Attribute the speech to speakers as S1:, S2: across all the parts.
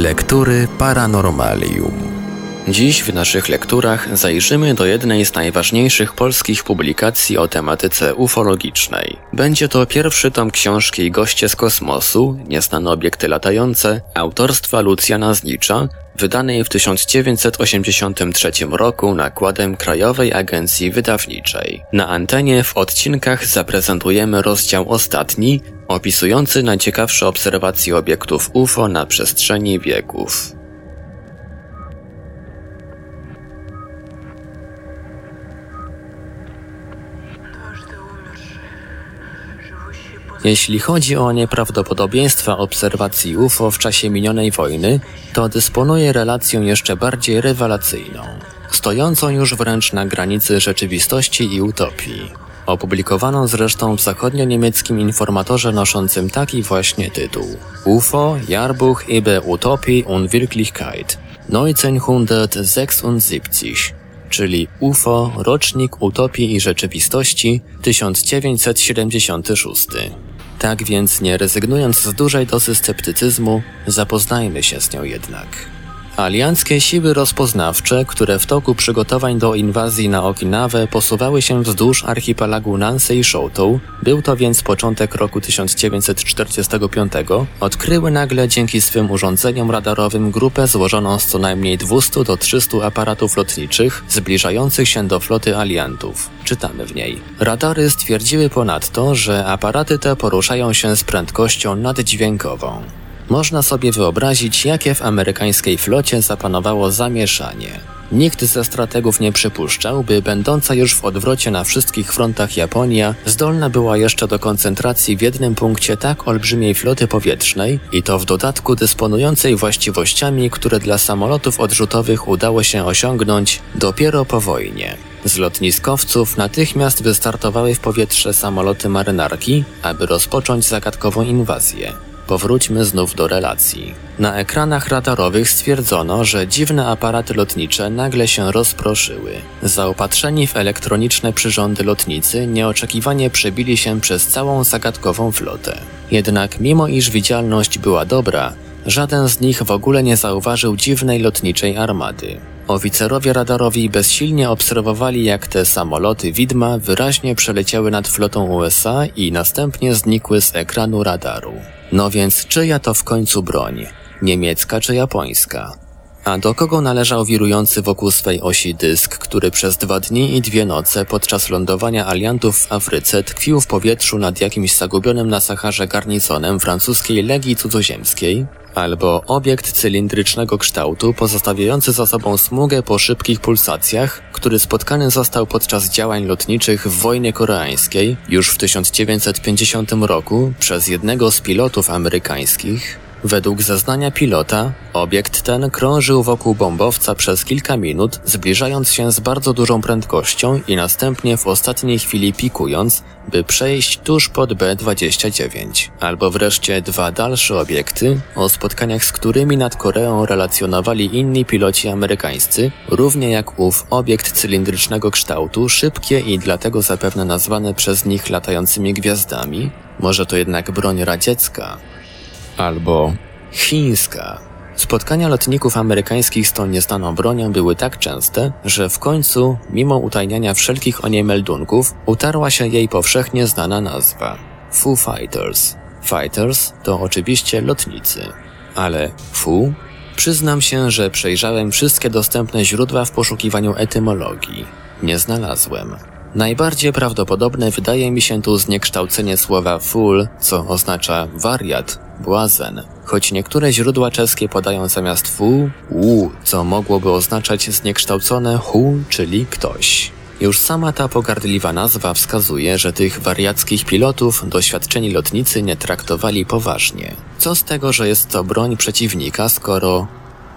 S1: Lektury Paranormalium. Dziś w naszych lekturach zajrzymy do jednej z najważniejszych polskich publikacji o tematyce ufologicznej. Będzie to pierwszy tom książki Goście z kosmosu, nieznane obiekty latające, autorstwa Lucjana Znicza, wydanej w 1983 roku nakładem Krajowej Agencji Wydawniczej. Na antenie w odcinkach zaprezentujemy rozdział ostatni, opisujący najciekawsze obserwacje obiektów UFO na przestrzeni wieków. Jeśli chodzi o nieprawdopodobieństwa obserwacji UFO w czasie minionej wojny, to dysponuje relacją jeszcze bardziej rewelacyjną, stojącą już wręcz na granicy rzeczywistości i utopii. Opublikowano zresztą w zachodnio-niemieckim informatorze noszącym taki właśnie tytuł UFO, Jahrbuch über Utopie und Wirklichkeit 1976, czyli UFO, rocznik utopii i rzeczywistości 1976. Tak więc nie rezygnując z dużej dozy sceptycyzmu, zapoznajmy się z nią jednak. Alianckie siły rozpoznawcze, które w toku przygotowań do inwazji na Okinawę posuwały się wzdłuż archipelagu Nancy i Shoto, był to więc początek roku 1945, odkryły nagle dzięki swym urządzeniom radarowym grupę złożoną z co najmniej 200 do 300 aparatów lotniczych zbliżających się do floty aliantów. Czytamy w niej. Radary stwierdziły ponadto, że aparaty te poruszają się z prędkością naddźwiękową. Można sobie wyobrazić, jakie w amerykańskiej flocie zapanowało zamieszanie. Nikt ze strategów nie przypuszczał, by będąca już w odwrocie na wszystkich frontach Japonia zdolna była jeszcze do koncentracji w jednym punkcie tak olbrzymiej floty powietrznej i to w dodatku dysponującej właściwościami, które dla samolotów odrzutowych udało się osiągnąć dopiero po wojnie. Z lotniskowców natychmiast wystartowały w powietrze samoloty marynarki, aby rozpocząć zagadkową inwazję. Powróćmy znów do relacji. Na ekranach radarowych stwierdzono, że dziwne aparaty lotnicze nagle się rozproszyły. Zaopatrzeni w elektroniczne przyrządy lotnicy nieoczekiwanie przebili się przez całą zagadkową flotę. Jednak mimo iż widzialność była dobra, żaden z nich w ogóle nie zauważył dziwnej lotniczej armady. Oficerowie radarowi bezsilnie obserwowali, jak te samoloty widma wyraźnie przeleciały nad flotą USA i następnie znikły z ekranu radaru. No więc czyja to w końcu broń? Niemiecka czy japońska? A do kogo należał wirujący wokół swej osi dysk, który przez dwa dni i dwie noce podczas lądowania aliantów w Afryce tkwił w powietrzu nad jakimś zagubionym na Saharze garnizonem francuskiej Legii Cudzoziemskiej? Albo obiekt cylindrycznego kształtu pozostawiający za sobą smugę po szybkich pulsacjach, który spotkany został podczas działań lotniczych w wojnie koreańskiej już w 1950 roku przez jednego z pilotów amerykańskich? Według zeznania pilota, obiekt ten krążył wokół bombowca przez kilka minut, zbliżając się z bardzo dużą prędkością i następnie w ostatniej chwili pikując, by przejść tuż pod B-29. Albo wreszcie dwa dalsze obiekty, o spotkaniach z którymi nad Koreą relacjonowali inni piloci amerykańscy, równie jak ów obiekt cylindrycznego kształtu, szybkie i dlatego zapewne nazwane przez nich latającymi gwiazdami, może to jednak broń radziecka, albo chińska. Spotkania lotników amerykańskich z tą nieznaną bronią były tak częste, że w końcu, mimo utajniania wszelkich o niej meldunków, utarła się jej powszechnie znana nazwa. Foo Fighters. Fighters to oczywiście lotnicy. Ale Fu? Przyznam się, że przejrzałem wszystkie dostępne źródła w poszukiwaniu etymologii. Nie znalazłem. Najbardziej prawdopodobne wydaje mi się tu zniekształcenie słowa full, co oznacza wariat, błazen, choć niektóre źródła czeskie podają zamiast fu, u, co mogłoby oznaczać zniekształcone hu, czyli ktoś. Już sama ta pogardliwa nazwa wskazuje, że tych wariackich pilotów doświadczeni lotnicy nie traktowali poważnie. Co z tego, że jest to broń przeciwnika, skoro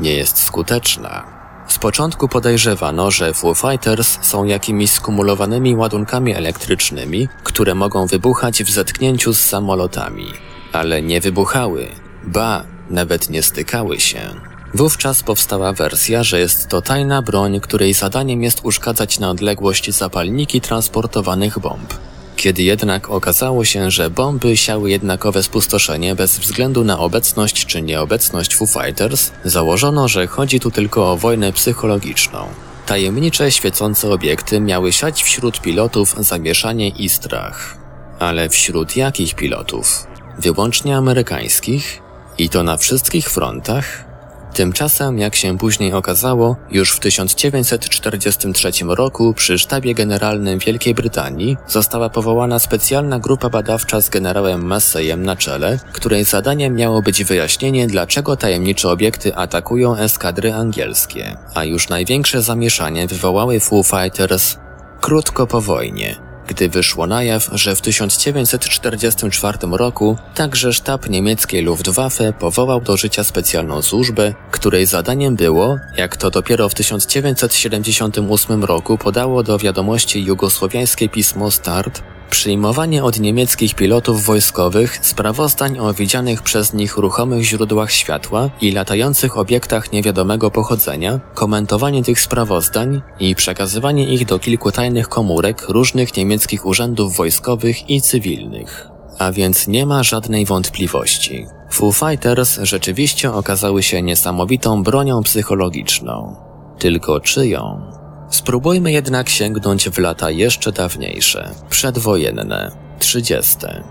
S1: nie jest skuteczna? Początku podejrzewano, że Foo Fighters są jakimiś skumulowanymi ładunkami elektrycznymi, które mogą wybuchać w zetknięciu z samolotami. Ale nie wybuchały. Ba, nawet nie stykały się. Wówczas powstała wersja, że jest to tajna broń, której zadaniem jest uszkadzać na odległość zapalniki transportowanych bomb. Kiedy jednak okazało się, że bomby siały jednakowe spustoszenie bez względu na obecność czy nieobecność Foo Fighters, założono, że chodzi tu tylko o wojnę psychologiczną. Tajemnicze, świecące obiekty miały siać wśród pilotów zamieszanie i strach. Ale wśród jakich pilotów? Wyłącznie amerykańskich? I to na wszystkich frontach? Tymczasem, jak się później okazało, już w 1943 roku przy Sztabie Generalnym Wielkiej Brytanii została powołana specjalna grupa badawcza z generałem Masseyem na czele, której zadaniem miało być wyjaśnienie, dlaczego tajemnicze obiekty atakują eskadry angielskie. A już największe zamieszanie wywołały Foo Fighters krótko po wojnie, gdy wyszło na jaw, że w 1944 roku także sztab niemieckiej Luftwaffe powołał do życia specjalną służbę, której zadaniem było, jak to dopiero w 1978 roku podało do wiadomości jugosłowiańskie pismo Start, Przyjmowanie od niemieckich pilotów wojskowych sprawozdań o widzianych przez nich ruchomych źródłach światła i latających obiektach niewiadomego pochodzenia, komentowanie tych sprawozdań i przekazywanie ich do kilku tajnych komórek różnych niemieckich urzędów wojskowych i cywilnych. A więc nie ma żadnej wątpliwości. Foo Fighters rzeczywiście okazały się niesamowitą bronią psychologiczną. Tylko czyją? Spróbujmy jednak sięgnąć w lata jeszcze dawniejsze, przedwojenne, trzydzieste.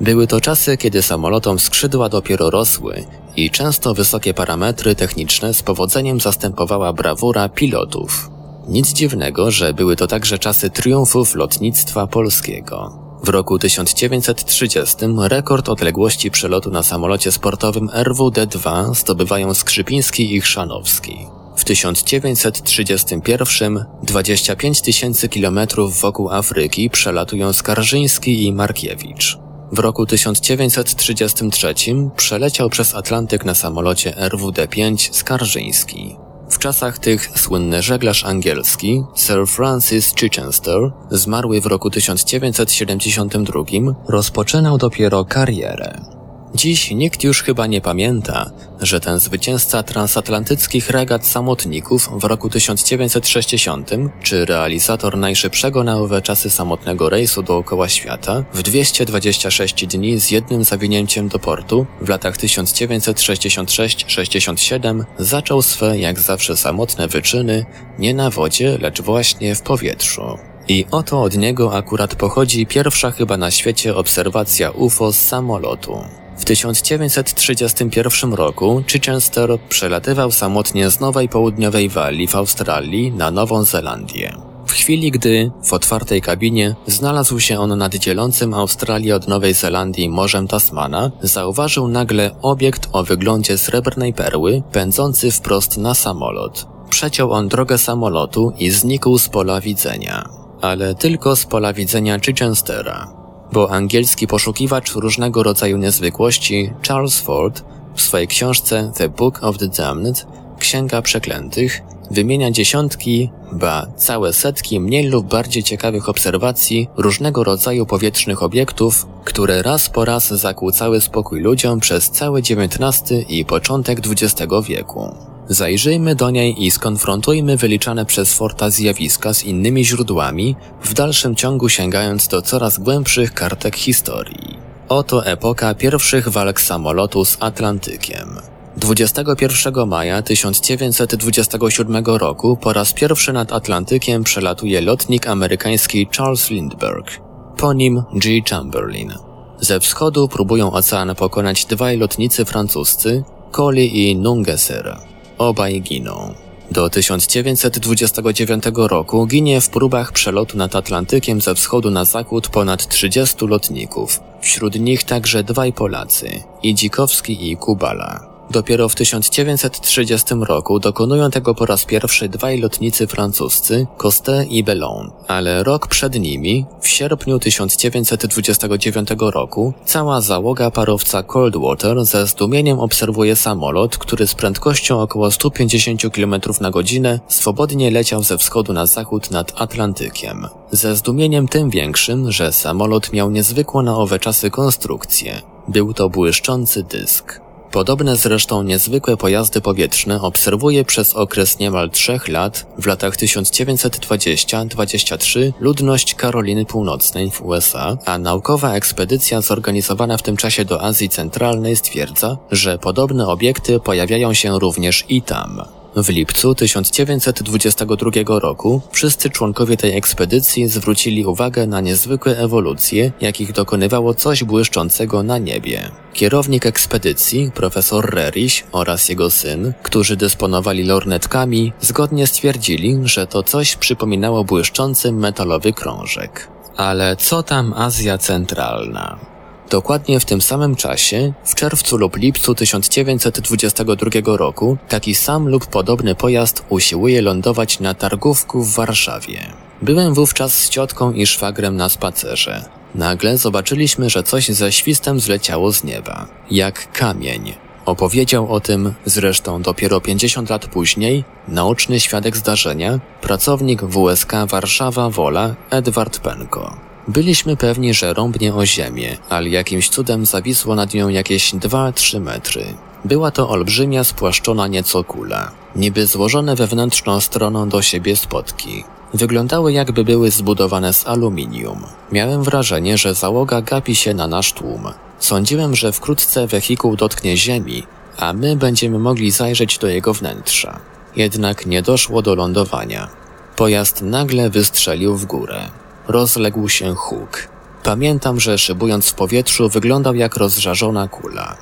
S1: Były to czasy, kiedy samolotom skrzydła dopiero rosły i często wysokie parametry techniczne z powodzeniem zastępowała brawura pilotów. Nic dziwnego, że były to także czasy triumfów lotnictwa polskiego. W roku 1930 rekord odległości przelotu na samolocie sportowym RWD-2 zdobywają Skrzypiński i Chrzanowski. W 1931 25 tysięcy kilometrów wokół Afryki przelatują Skarżyński i Markiewicz. W roku 1933 przeleciał przez Atlantyk na samolocie RWD-5 Skarżyński. W czasach tych słynny żeglarz angielski Sir Francis Chichester, zmarły w roku 1972, rozpoczynał dopiero karierę. Dziś nikt już chyba nie pamięta, że ten zwycięzca transatlantyckich regat samotników w roku 1960, czy realizator najszybszego na owe czasy samotnego rejsu dookoła świata w 226 dni z jednym zawinięciem do portu w latach 1966-67 zaczął swe jak zawsze samotne wyczyny nie na wodzie, lecz właśnie w powietrzu. I oto od niego akurat pochodzi pierwsza chyba na świecie obserwacja UFO z samolotu. W 1931 roku Chichester przelatywał samotnie z Nowej Południowej Walii w Australii na Nową Zelandię. W chwili gdy, w otwartej kabinie, znalazł się on nad dzielącym Australię od Nowej Zelandii Morzem Tasmana, zauważył nagle obiekt o wyglądzie srebrnej perły, pędzący wprost na samolot. Przeciął on drogę samolotu i znikł z pola widzenia. Ale tylko z pola widzenia Chichestera bo angielski poszukiwacz różnego rodzaju niezwykłości Charles Ford w swojej książce The Book of the Damned, Księga Przeklętych, wymienia dziesiątki, ba całe setki mniej lub bardziej ciekawych obserwacji różnego rodzaju powietrznych obiektów, które raz po raz zakłócały spokój ludziom przez cały XIX i początek XX wieku. Zajrzyjmy do niej i skonfrontujmy wyliczane przez Forta zjawiska z innymi źródłami, w dalszym ciągu sięgając do coraz głębszych kartek historii. Oto epoka pierwszych walk samolotu z Atlantykiem. 21 maja 1927 roku po raz pierwszy nad Atlantykiem przelatuje lotnik amerykański Charles Lindbergh. Po nim G. Chamberlain. Ze wschodu próbują ocean pokonać dwaj lotnicy francuscy, Colli i Nungesser. Obaj giną. Do 1929 roku ginie w próbach przelotu nad Atlantykiem ze wschodu na zachód ponad 30 lotników, wśród nich także dwaj Polacy, Idzikowski i Kubala. Dopiero w 1930 roku dokonują tego po raz pierwszy dwaj lotnicy francuscy, Costet i Bellon, ale rok przed nimi, w sierpniu 1929 roku, cała załoga parowca Coldwater ze zdumieniem obserwuje samolot, który z prędkością około 150 km na godzinę swobodnie leciał ze wschodu na zachód nad Atlantykiem. Ze zdumieniem tym większym, że samolot miał niezwykłą na owe czasy konstrukcję. Był to błyszczący dysk. Podobne zresztą niezwykłe pojazdy powietrzne obserwuje przez okres niemal trzech lat w latach 1920-23 ludność Karoliny Północnej w USA, a naukowa ekspedycja zorganizowana w tym czasie do Azji Centralnej stwierdza, że podobne obiekty pojawiają się również i tam. W lipcu 1922 roku wszyscy członkowie tej ekspedycji zwrócili uwagę na niezwykłe ewolucje, jakich dokonywało coś błyszczącego na niebie. Kierownik ekspedycji, profesor Reriś oraz jego syn, którzy dysponowali lornetkami, zgodnie stwierdzili, że to coś przypominało błyszczący metalowy krążek. Ale co tam Azja Centralna? Dokładnie w tym samym czasie, w czerwcu lub lipcu 1922 roku, taki sam lub podobny pojazd usiłuje lądować na targówku w Warszawie. Byłem wówczas z ciotką i szwagrem na spacerze. Nagle zobaczyliśmy, że coś ze świstem zleciało z nieba. Jak kamień. Opowiedział o tym, zresztą dopiero 50 lat później, naoczny świadek zdarzenia, pracownik WSK Warszawa Wola Edward Penko. Byliśmy pewni, że rąbnie o ziemię, ale jakimś cudem zawisło nad nią jakieś 2-3 metry. Była to olbrzymia, spłaszczona nieco kula, niby złożone wewnętrzną stroną do siebie spotki. Wyglądały jakby były zbudowane z aluminium. Miałem wrażenie, że załoga gapi się na nasz tłum. Sądziłem, że wkrótce wehikuł dotknie ziemi, a my będziemy mogli zajrzeć do jego wnętrza. Jednak nie doszło do lądowania. Pojazd nagle wystrzelił w górę rozległ się huk. Pamiętam, że szybując w powietrzu wyglądał jak rozżarzona kula.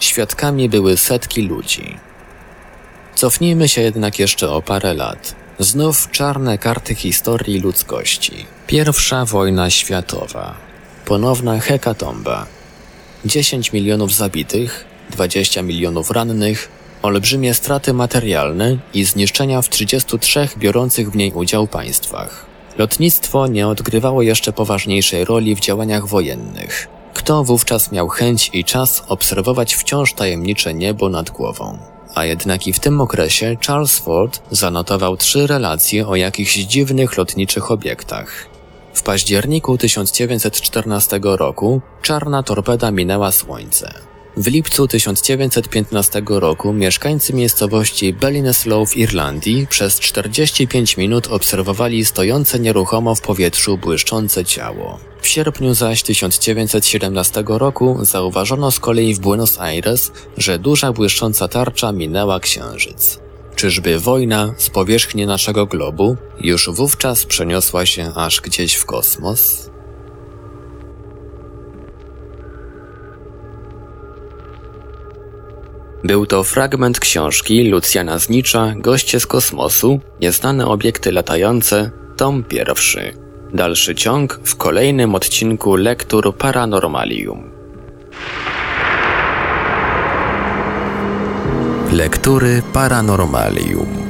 S1: Świadkami były setki ludzi. Cofnijmy się jednak jeszcze o parę lat. Znów czarne karty historii ludzkości. Pierwsza wojna światowa. Ponowna hekatomba. 10 milionów zabitych, 20 milionów rannych, olbrzymie straty materialne i zniszczenia w 33 biorących w niej udział państwach. Lotnictwo nie odgrywało jeszcze poważniejszej roli w działaniach wojennych. Kto wówczas miał chęć i czas obserwować wciąż tajemnicze niebo nad głową? A jednak i w tym okresie Charles Ford zanotował trzy relacje o jakichś dziwnych lotniczych obiektach. W październiku 1914 roku czarna torpeda minęła Słońce. W lipcu 1915 roku mieszkańcy miejscowości Ballinasloe w Irlandii przez 45 minut obserwowali stojące nieruchomo w powietrzu błyszczące ciało. W sierpniu zaś 1917 roku zauważono z kolei w Buenos Aires, że duża błyszcząca tarcza minęła księżyc. Czyżby wojna z powierzchni naszego globu już wówczas przeniosła się aż gdzieś w kosmos? Był to fragment książki Lucjana Znicza Goście z kosmosu, Nieznane obiekty latające, tom pierwszy. Dalszy ciąg w kolejnym odcinku Lektur Paranormalium. Lektury Paranormalium